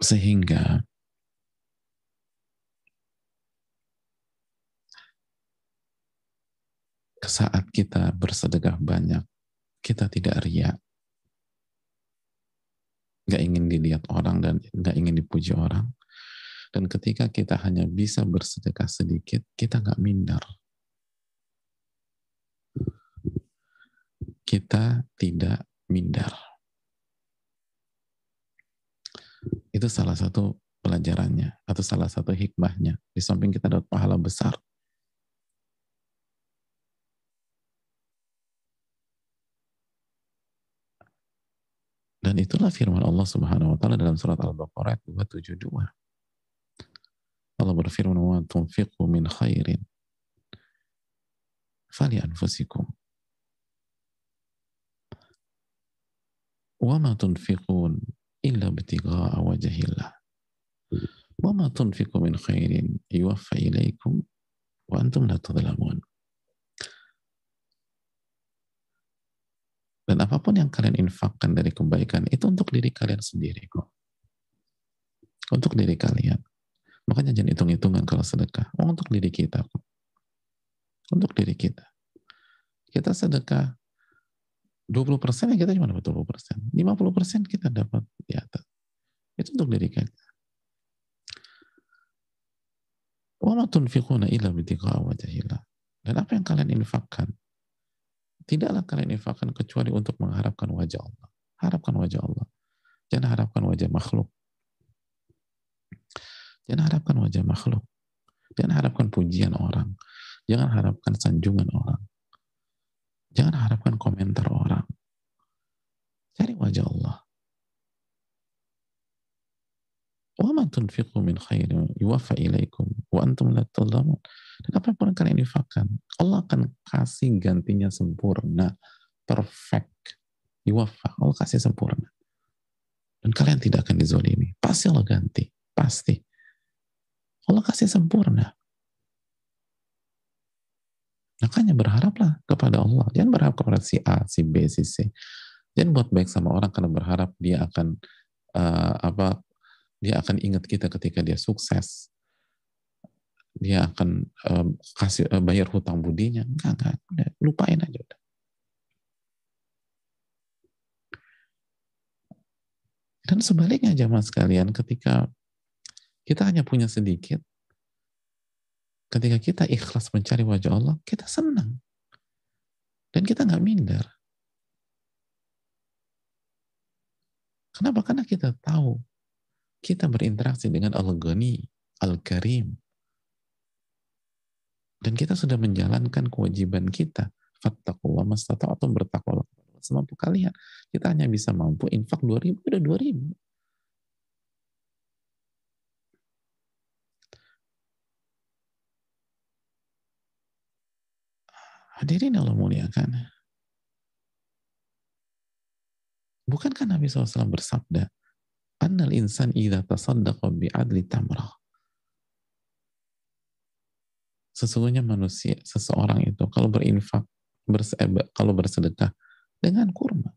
Sehingga saat kita bersedekah banyak, kita tidak riak, nggak ingin dilihat orang dan nggak ingin dipuji orang. Dan ketika kita hanya bisa bersedekah sedikit, kita nggak minder. Kita tidak minder. Itu salah satu pelajarannya atau salah satu hikmahnya. Di samping kita dapat pahala besar, Dan itulah firman Allah Subhanahu wa taala dalam surat Al-Baqarah 272. Allah berfirman, "Wa tunfiqu min khairin fali anfusikum." Wa ma tunfiqun illa ibtigha'a wajhillah. Wa ma tunfiqu min khairin yuwaffa ilaikum wa antum la tudlamun. Dan apa pun yang kalian infakkan dari kebaikan itu untuk diri kalian sendiri kok. Untuk diri kalian. Makanya jangan hitung-hitungan kalau sedekah. Oh, untuk diri kita kok. Untuk diri kita. Kita sedekah 20 persen kita cuma dapat 20 persen. 50 persen kita dapat di atas. Itu untuk diri kita. Wa ma tunfiquna illa wajahillah. Dan apa yang kalian infakkan Tidaklah kalian infakkan kecuali untuk mengharapkan wajah Allah. Harapkan wajah Allah. Jangan harapkan wajah makhluk. Jangan harapkan wajah makhluk. Jangan harapkan pujian orang. Jangan harapkan sanjungan orang. Jangan harapkan komentar orang. Cari wajah Allah. وَمَا تُنْفِقُوا مِنْ خَيْرٍ يُوَفَّ إِلَيْكُمْ وَأَنْتُمْ لَا تُظْلَمُونَ Dan apapun yang kalian infakkan, Allah akan kasih gantinya sempurna, perfect. Yuwaffa, Allah kasih sempurna. Dan kalian tidak akan dizolimi. Pasti Allah ganti. Pasti. Allah kasih sempurna. Makanya berharaplah kepada Allah. Jangan berharap kepada si A, si B, si C. Jangan buat baik sama orang karena berharap dia akan uh, apa dia akan ingat kita ketika dia sukses dia akan uh, kasih uh, bayar hutang budinya enggak enggak udah lupain aja udah dan sebaliknya jamaah sekalian ketika Kita hanya punya sedikit. Ketika kita ikhlas mencari wajah Allah, kita senang. Dan kita nggak minder. Kenapa? Karena kita tahu kita berinteraksi dengan Al-Ghani, Al-Karim. Dan kita sudah menjalankan kewajiban kita. Fattakullah mastata'atum bertakwa semampu kalian. Kita hanya bisa mampu infak 2000, udah 2000. Hadirin Allah muliakan. Bukankah Nabi SAW bersabda, Annal insan idha tasaddaqa bi'adli tamrah. Sesungguhnya manusia, seseorang itu kalau berinfak, berse, kalau bersedekah dengan kurma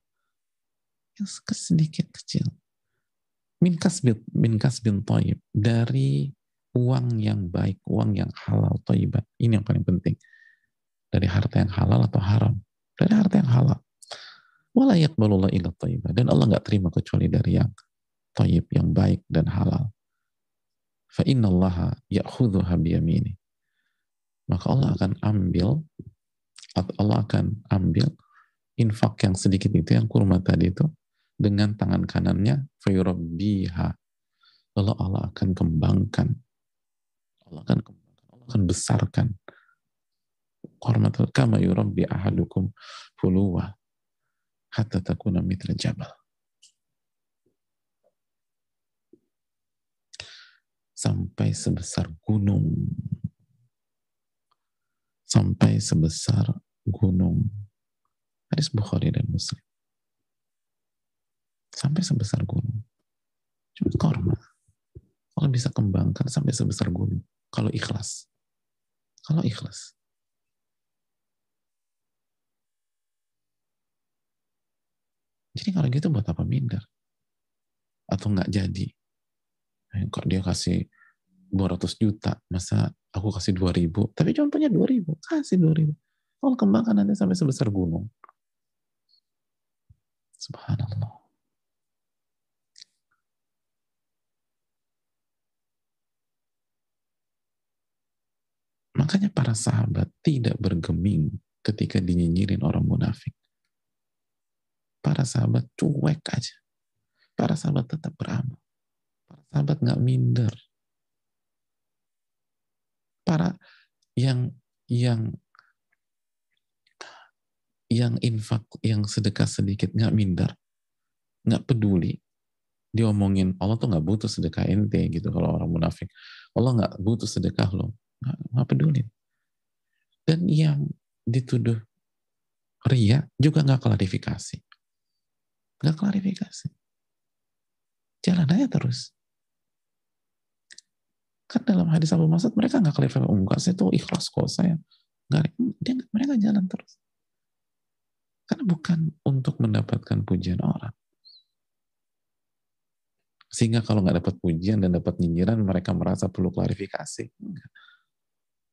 yang sedikit kecil. Min kasbin, min kasbin toyib. Dari uang yang baik, uang yang halal, toyibat. Ini yang paling penting dari harta yang halal atau haram? Dari harta yang halal. Wala yaqbalullah illa tayyibah. Dan Allah nggak terima kecuali dari yang tayyib, yang baik dan halal. Fa inna allaha ya'khudhuha biyamini. Maka Allah akan ambil, Allah akan ambil infak yang sedikit itu, yang kurma tadi itu, dengan tangan kanannya, fayurabbiha. Lalu Allah akan kembangkan. Allah akan kembangkan. Allah akan besarkan hormatul kama yurabbi ahadukum fuluwa hatta takuna mitra jabal. Sampai sebesar gunung. Sampai sebesar gunung. Hadis Bukhari dan Muslim. Sampai sebesar gunung. Cuma korma. Kalau bisa kembangkan sampai sebesar gunung. Kalau ikhlas. Kalau ikhlas. Jadi kalau gitu buat apa minder? Atau nggak jadi? Eh, kok dia kasih 200 juta, masa aku kasih 2000, tapi punya 2000, kasih 2000. Kalau kembangkan nanti sampai sebesar gunung. Subhanallah. Makanya para sahabat tidak bergeming ketika dinyinyirin orang munafik. Para sahabat cuek aja. Para sahabat tetap beramal. Sahabat nggak minder. Para yang yang yang infak, yang sedekah sedikit nggak minder, nggak peduli. Dia omongin Allah tuh nggak butuh sedekah ente gitu kalau orang munafik. Allah nggak butuh sedekah lo, nggak peduli. Dan yang dituduh ria juga nggak klarifikasi. Nggak klarifikasi. Jalan aja terus. Kan dalam hadis Abu Masud mereka nggak klarifikasi. Oh, enggak, saya tuh ikhlas kok. Saya nggak, dia, mereka jalan terus. Karena bukan untuk mendapatkan pujian orang. Sehingga kalau nggak dapat pujian dan dapat nyinyiran, mereka merasa perlu klarifikasi.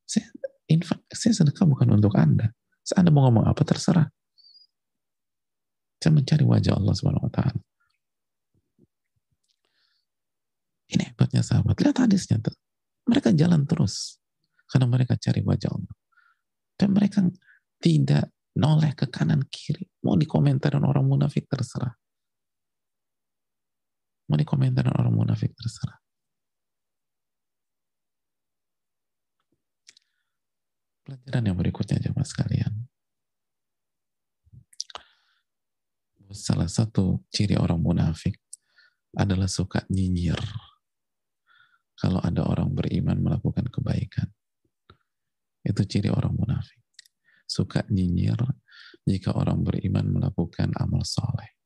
Saya, infak, saya sedekah bukan untuk Anda. Anda mau ngomong apa, terserah. Saya mencari wajah Allah Subhanahu wa taala. Ini hebatnya sahabat. Lihat hadisnya tuh. Mereka jalan terus karena mereka cari wajah Allah. Dan mereka tidak noleh ke kanan kiri. Mau dikomentarin orang munafik terserah. Mau dikomentarin orang munafik terserah. Pelajaran yang berikutnya jemaah sekalian. salah satu ciri orang munafik adalah suka nyinyir. Kalau ada orang beriman melakukan kebaikan. Itu ciri orang munafik. Suka nyinyir jika orang beriman melakukan amal soleh.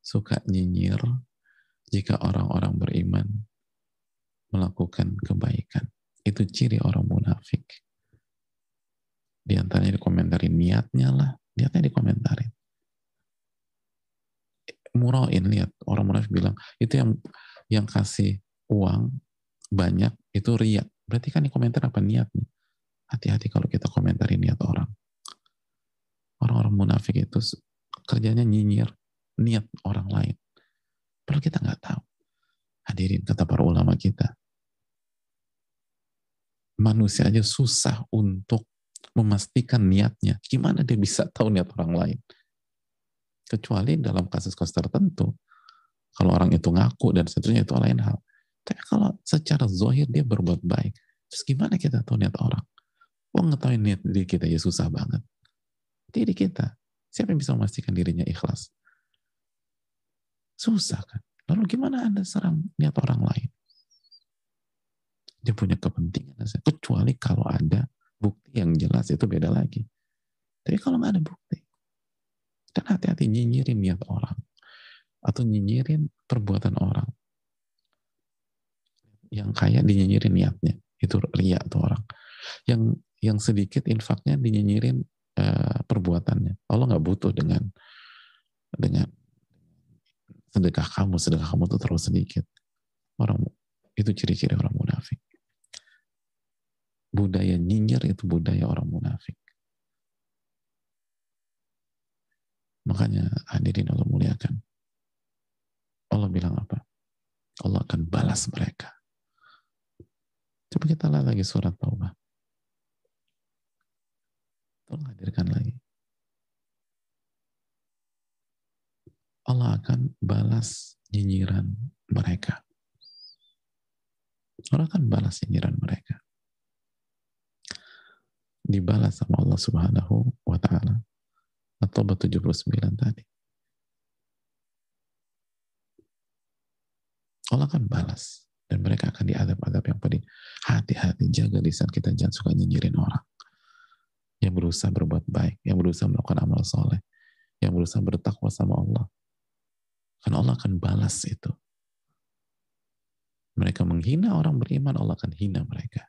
Suka nyinyir jika orang-orang beriman melakukan kebaikan. Itu ciri orang munafik. Di antaranya dikomentarin niatnya lah. Niatnya dikomentarin murain lihat orang munafik bilang itu yang yang kasih uang banyak itu riak. Berarti kan di komentar apa? Niatnya hati-hati kalau kita komentari niat orang. Orang-orang munafik itu kerjanya nyinyir niat orang lain. Padahal kita nggak tahu. Hadirin kata para ulama kita. Manusia aja susah untuk memastikan niatnya. Gimana dia bisa tahu niat orang lain? Kecuali dalam kasus-kasus tertentu, kalau orang itu ngaku dan seterusnya itu lain hal. Tapi kalau secara zohir dia berbuat baik, terus gimana kita tahu niat orang? Oh ngetahui niat diri kita ya susah banget. Diri kita. Siapa yang bisa memastikan dirinya ikhlas? Susah kan? Lalu gimana Anda serang niat orang lain? Dia punya kepentingan. Kecuali kalau ada bukti yang jelas itu beda lagi. Tapi kalau nggak ada bukti, dan hati-hati nyinyirin niat orang atau nyinyirin perbuatan orang yang kaya dinyinyirin niatnya itu ria tuh orang yang yang sedikit infaknya dinyinyirin uh, perbuatannya Allah nggak butuh dengan dengan sedekah kamu sedekah kamu tuh terlalu sedikit orang itu ciri-ciri orang munafik budaya nyinyir itu budaya orang munafik. Makanya hadirin Allah muliakan. Allah bilang apa? Allah akan balas mereka. Coba kita lihat lagi surat Taubah. Tolong hadirkan lagi. Allah akan balas nyinyiran mereka. Allah akan balas nyinyiran mereka dibalas sama Allah Subhanahu wa taala. At-Taubah 79 tadi. Allah akan balas dan mereka akan diadab-adab yang pedih. Hati-hati jaga lisan kita jangan suka nyinyirin orang. Yang berusaha berbuat baik, yang berusaha melakukan amal soleh, yang berusaha bertakwa sama Allah. Karena Allah akan balas itu. Mereka menghina orang beriman, Allah akan hina mereka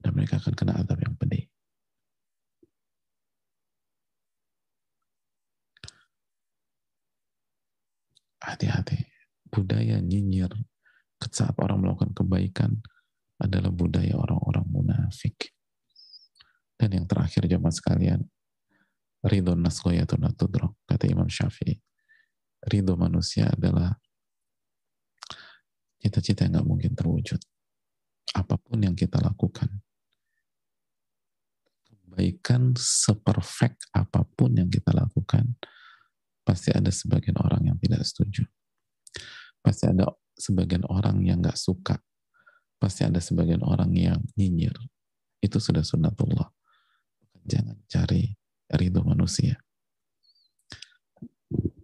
dan mereka akan kena azab yang pedih. Hati-hati. Budaya nyinyir saat orang melakukan kebaikan adalah budaya orang-orang munafik. Dan yang terakhir jamaah sekalian, ridho nasgoyatun atudrok, kata Imam Syafi'i. Ridho manusia adalah cita-cita yang gak mungkin terwujud. Apa pun yang kita lakukan, kebaikan seperfect apa pun yang kita lakukan, pasti ada sebagian orang yang tidak setuju. Pasti ada sebagian orang yang nggak suka. Pasti ada sebagian orang yang nyinyir. Itu sudah sunnatullah. Jangan cari ridho manusia.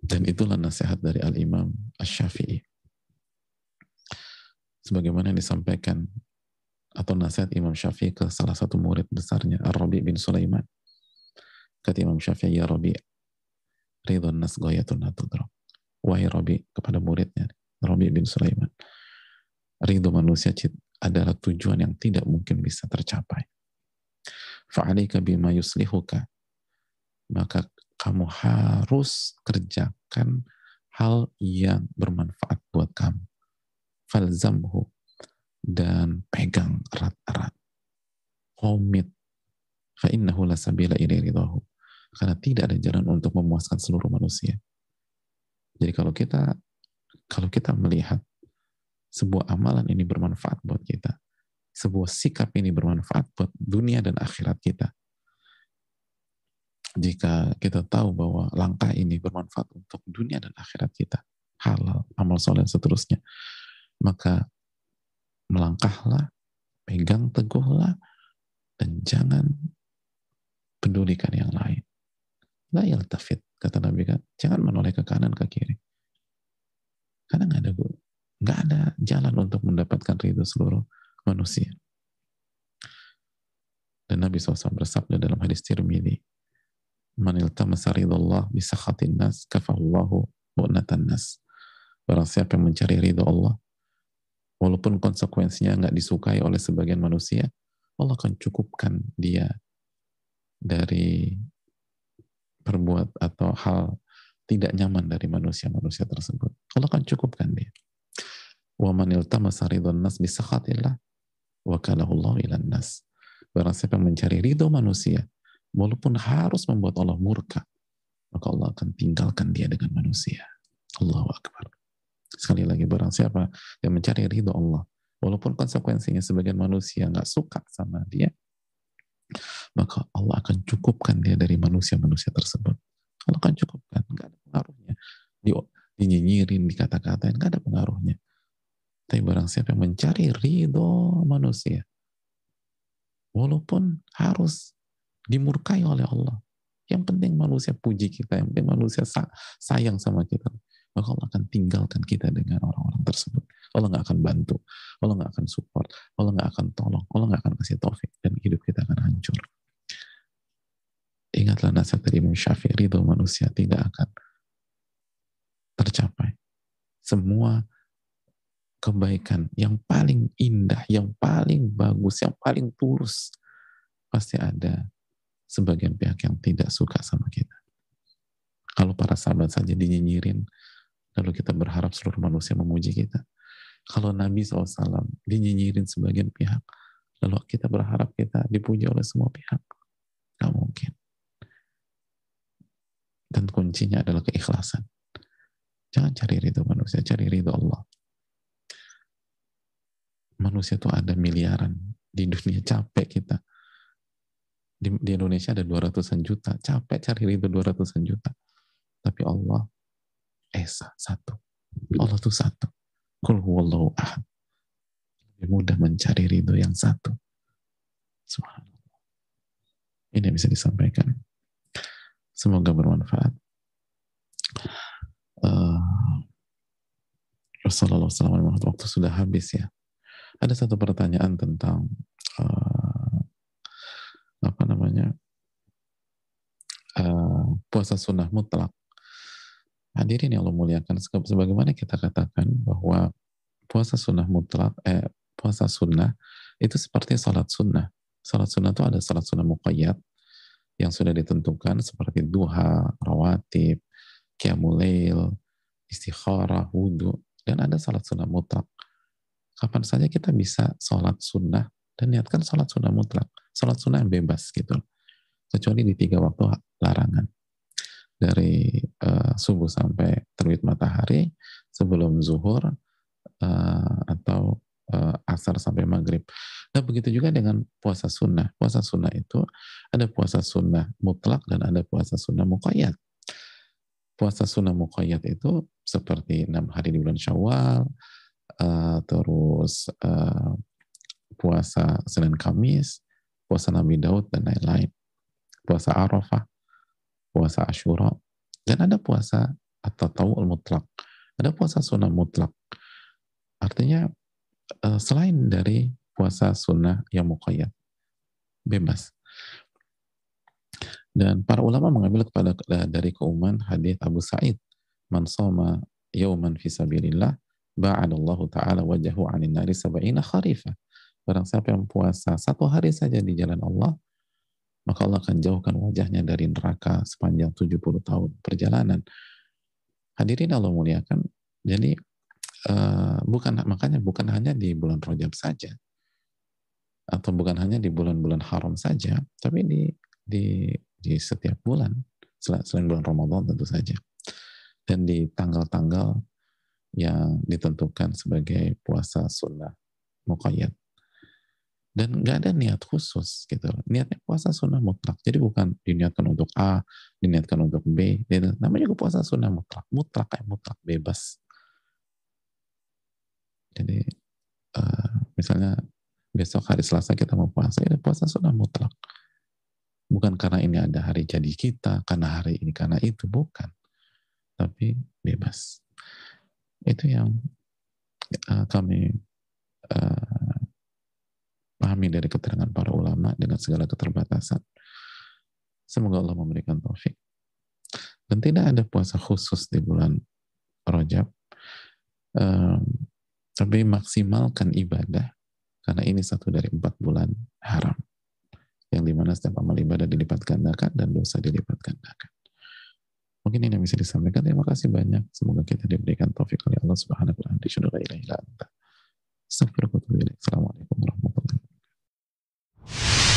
Dan itulah nasihat dari Al-Imam Ash-Syafi'i. Sebagaimana disampaikan atau nasihat Imam Syafi'i ke salah satu murid besarnya Ar-Rabi bin Sulaiman. Kata Imam Syafi'i, ya Rabi, ridhon nas goyatun natudro. Wahai Rabi, kepada muridnya, Rabi bin Sulaiman. Ridho manusia adalah tujuan yang tidak mungkin bisa tercapai. Fa'alika bima yuslihuka. Maka kamu harus kerjakan hal yang bermanfaat buat kamu. Falzamhu dan pegang erat-erat. Komit. Fa'innahu la sabila ridahu. Karena tidak ada jalan untuk memuaskan seluruh manusia. Jadi kalau kita kalau kita melihat sebuah amalan ini bermanfaat buat kita, sebuah sikap ini bermanfaat buat dunia dan akhirat kita. Jika kita tahu bahwa langkah ini bermanfaat untuk dunia dan akhirat kita, halal, amal soleh, dan seterusnya, maka melangkahlah, pegang teguhlah, dan jangan pedulikan yang lain. La yaltafit, kata Nabi kan, jangan menoleh ke kanan, ke kiri. Karena nggak ada nggak ada jalan untuk mendapatkan ridho seluruh manusia. Dan Nabi SAW bersabda dalam hadis Tirmidzi, "Man iltamasa ridallah khatin nas, kafahullahu mu'natan nas." Barang siapa yang mencari ridho Allah, walaupun konsekuensinya nggak disukai oleh sebagian manusia, Allah akan cukupkan dia dari perbuat atau hal tidak nyaman dari manusia-manusia tersebut. Allah akan cukupkan dia. Wa man iltamasa ridwan nas bisakhatillah wa kalahullahu ilan nas. Barang siapa mencari ridho manusia, walaupun harus membuat Allah murka, maka Allah akan tinggalkan dia dengan manusia. Allahu Akbar. Sekali lagi barang siapa yang mencari ridho Allah Walaupun konsekuensinya sebagian manusia nggak suka sama dia, maka Allah akan cukupkan dia dari manusia-manusia tersebut. Allah akan cukupkan, nggak. Di, dinyinyirin, dikata-katain, nggak ada pengaruhnya. Tapi barang siapa yang mencari ridho manusia, walaupun harus dimurkai oleh Allah, yang penting manusia puji kita, yang penting manusia sayang sama kita. Maka Allah akan tinggalkan kita dengan orang-orang tersebut. Allah nggak akan bantu, Allah nggak akan support, Allah nggak akan tolong, Allah nggak akan kasih taufik, dan hidup kita akan hancur. Ingatlah nasihat dari Imam Syafi'i, ridho manusia tidak akan tercapai. Semua kebaikan yang paling indah, yang paling bagus, yang paling tulus, pasti ada sebagian pihak yang tidak suka sama kita. Kalau para sahabat saja dinyinyirin, lalu kita berharap seluruh manusia memuji kita. Kalau Nabi SAW dinyinyirin sebagian pihak, lalu kita berharap kita dipuji oleh semua pihak. Gak mungkin. Dan kuncinya adalah keikhlasan. Jangan cari ridho manusia, cari ridho Allah. Manusia itu ada miliaran. Di dunia capek kita di, di Indonesia ada 200-an juta. Capek cari ridho 200-an juta. Tapi Allah Esa satu. Allah itu satu. Kul huwallahu ahad. Lebih mudah mencari ridho yang satu. Subhanallah. Ini yang bisa disampaikan. Semoga bermanfaat. Uh, Rasulullah SAW waktu sudah habis ya. Ada satu pertanyaan tentang uh, apa namanya uh, puasa sunnah mutlak. Hadirin yang Allah muliakan, sebagaimana kita katakan bahwa puasa sunnah mutlak, eh, puasa sunnah itu seperti salat sunnah. Salat sunnah itu ada salat sunnah muqayyad yang sudah ditentukan seperti duha, rawatib, qiyamulail, istikharah, wudhu, dan ada salat sunnah mutlak. Kapan saja kita bisa salat sunnah dan niatkan salat sunnah mutlak sholat sunnah yang bebas gitu kecuali di tiga waktu larangan dari uh, subuh sampai terbit matahari sebelum zuhur uh, atau uh, asar sampai maghrib. Nah begitu juga dengan puasa sunnah. Puasa sunnah itu ada puasa sunnah mutlak dan ada puasa sunnah muqayyad. Puasa sunnah muqayyad itu seperti enam hari di bulan Syawal, uh, terus uh, puasa Senin Kamis, puasa Nabi Daud dan lain-lain. Puasa Arafah, puasa Ashura, dan ada puasa atau tahu mutlak. Ada puasa sunnah mutlak. Artinya eh, selain dari puasa sunnah yang muqayyad. Bebas. Dan para ulama mengambil kepada eh, dari keumuman hadis Abu Sa'id, "Man shoma yauman fi sabilillah, ba'adallahu ta'ala wajahu 'anil nari sab'ina kharifah." Barang siapa yang puasa satu hari saja di jalan Allah, maka Allah akan jauhkan wajahnya dari neraka sepanjang 70 tahun perjalanan. Hadirin Allah muliakan. Jadi uh, bukan makanya bukan hanya di bulan Rajab saja atau bukan hanya di bulan-bulan haram saja, tapi di di di setiap bulan selain bulan Ramadan tentu saja. Dan di tanggal-tanggal yang ditentukan sebagai puasa sunnah muqayyad. Dan nggak ada niat khusus gitu niatnya puasa sunnah mutlak. Jadi bukan diniatkan untuk A diniatkan untuk B namanya juga puasa sunnah mutlak. Mutlak kayak mutlak bebas. Jadi uh, misalnya besok hari Selasa kita mau puasa ya puasa sunnah mutlak bukan karena ini ada hari jadi kita karena hari ini karena itu bukan tapi bebas itu yang uh, kami uh, pahami dari keterangan para ulama dengan segala keterbatasan. Semoga Allah memberikan taufik. Dan tidak ada puasa khusus di bulan Rajab. Um, tapi maksimalkan ibadah karena ini satu dari empat bulan haram yang di mana setiap amal ibadah dilipat gandakan dan dosa dilipat gandakan. Mungkin ini yang bisa disampaikan. Terima kasih banyak. Semoga kita diberikan taufik oleh Allah Subhanahu wa taala. Assalamualaikum warahmatullahi wabarakatuh.